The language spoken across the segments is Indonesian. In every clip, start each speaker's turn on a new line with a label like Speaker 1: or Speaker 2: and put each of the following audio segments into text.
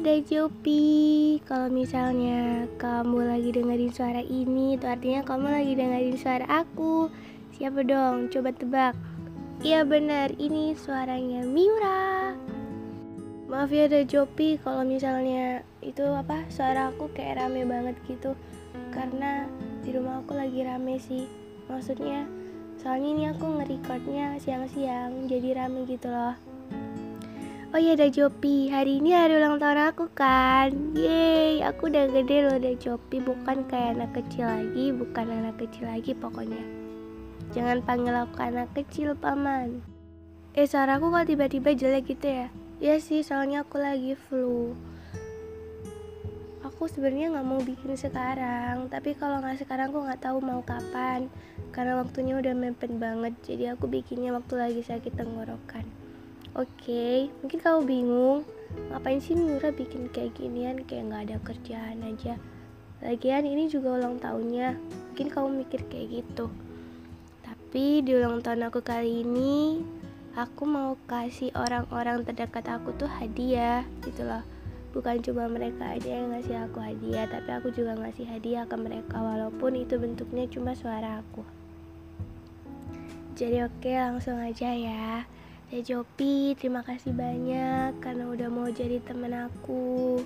Speaker 1: Dejopi Kalau misalnya kamu lagi dengerin suara ini Itu artinya kamu lagi dengerin suara aku. Siapa dong? Coba tebak. Iya benar, ini suaranya Miura. Maaf ya Dejopi kalau misalnya itu apa suara aku kayak rame banget gitu. Karena di rumah aku lagi rame sih. Maksudnya soalnya ini aku nge-recordnya siang-siang jadi rame gitu loh Oh iya Jopi, hari ini hari ulang tahun aku kan. Yeay, aku udah gede loh Jopi. Bukan kayak anak kecil lagi, bukan anak kecil lagi pokoknya. Jangan panggil aku anak kecil paman. Eh suara aku kok tiba-tiba jelek gitu ya? Ya sih, soalnya aku lagi flu. Aku sebenarnya nggak mau bikin sekarang Tapi kalau nggak sekarang aku nggak tahu mau kapan. Karena waktunya udah mepet banget Jadi aku bikinnya waktu lagi sakit tenggorokan Oke, okay, mungkin kamu bingung ngapain sih Nura bikin kayak ginian kayak nggak ada kerjaan aja. Lagian ini juga ulang tahunnya, mungkin kamu mikir kayak gitu. Tapi di ulang tahun aku kali ini, aku mau kasih orang-orang terdekat aku tuh hadiah gitu loh. Bukan cuma mereka aja yang ngasih aku hadiah, tapi aku juga ngasih hadiah ke mereka walaupun itu bentuknya cuma suara aku. Jadi oke langsung aja ya. Ya Jopi, terima kasih banyak karena udah mau jadi temen aku.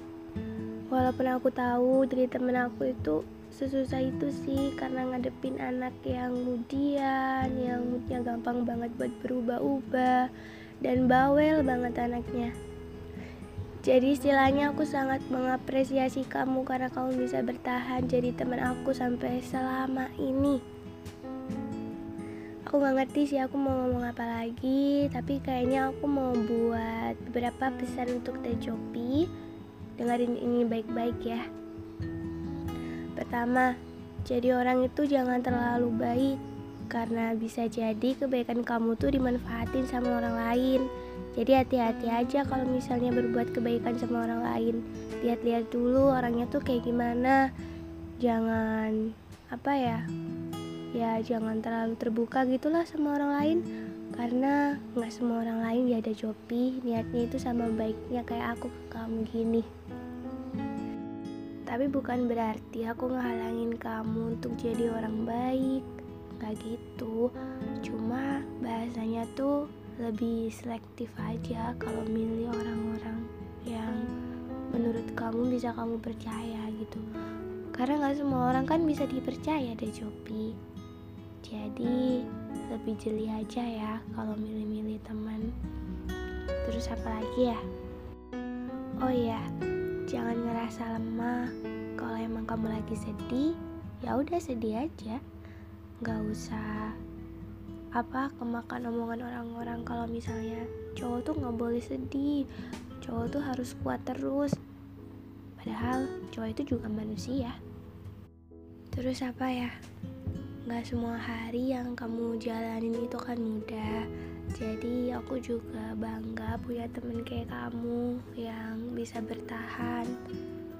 Speaker 1: Walaupun aku tahu jadi temen aku itu sesusah itu sih karena ngadepin anak yang mudian, yang moodnya gampang banget buat berubah-ubah dan bawel banget anaknya. Jadi istilahnya aku sangat mengapresiasi kamu karena kamu bisa bertahan jadi teman aku sampai selama ini aku nggak ngerti sih aku mau ngomong apa lagi. Tapi kayaknya aku mau buat beberapa pesan untuk Tejopi dengerin ini baik-baik ya. Pertama jadi orang itu jangan terlalu baik. Karena bisa jadi kebaikan kamu tuh dimanfaatin sama orang lain. Jadi hati-hati aja kalau misalnya berbuat kebaikan sama orang lain. Lihat-lihat dulu orangnya tuh kayak gimana. Jangan apa ya ya jangan terlalu terbuka gitulah sama orang lain. Karena nggak semua orang lain ya ada jopi niatnya itu sama baiknya kayak aku ke kamu gini. Tapi bukan berarti aku ngehalangin kamu untuk jadi orang baik. Nggak gitu. Cuma bahasanya tuh lebih selektif aja kalau milih orang-orang yang menurut kamu bisa kamu percaya gitu. Karena nggak semua orang kan bisa dipercaya deh Jopi jadi lebih jeli aja ya kalau milih-milih teman terus apa lagi ya? Oh iya jangan ngerasa lemah kalau emang kamu lagi sedih ya udah sedih aja. Nggak usah apa kemakan omongan orang-orang kalau misalnya cowok tuh nggak boleh sedih. Cowok tuh harus kuat terus. Padahal cowok itu juga manusia. Terus apa ya Gak semua hari yang kamu jalanin itu kan mudah. Jadi aku juga bangga punya temen kayak kamu Yang bisa bertahan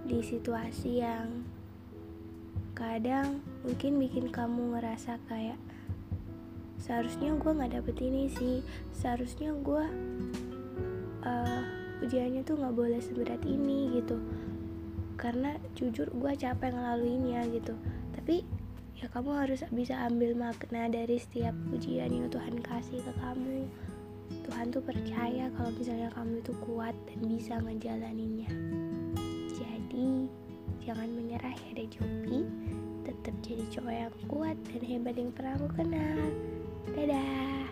Speaker 1: di situasi yang kadang mungkin bikin kamu ngerasa kayak Seharusnya gue gak dapet ini sih. Seharusnya gue uh, ujiannya tuh gak boleh seberat ini gitu. Karena jujur gue capek ngelaluinnya gitu. Tapi ya kamu harus bisa ambil makna dari setiap ujian yang Tuhan kasih ke kamu. Tuhan tuh percaya kalau misalnya kamu itu kuat dan bisa ngejalaninnya. Jadi jangan menyerah ya deh Jopi. Tetap jadi cowok yang kuat dan hebat yang pernah aku kenal. Dadah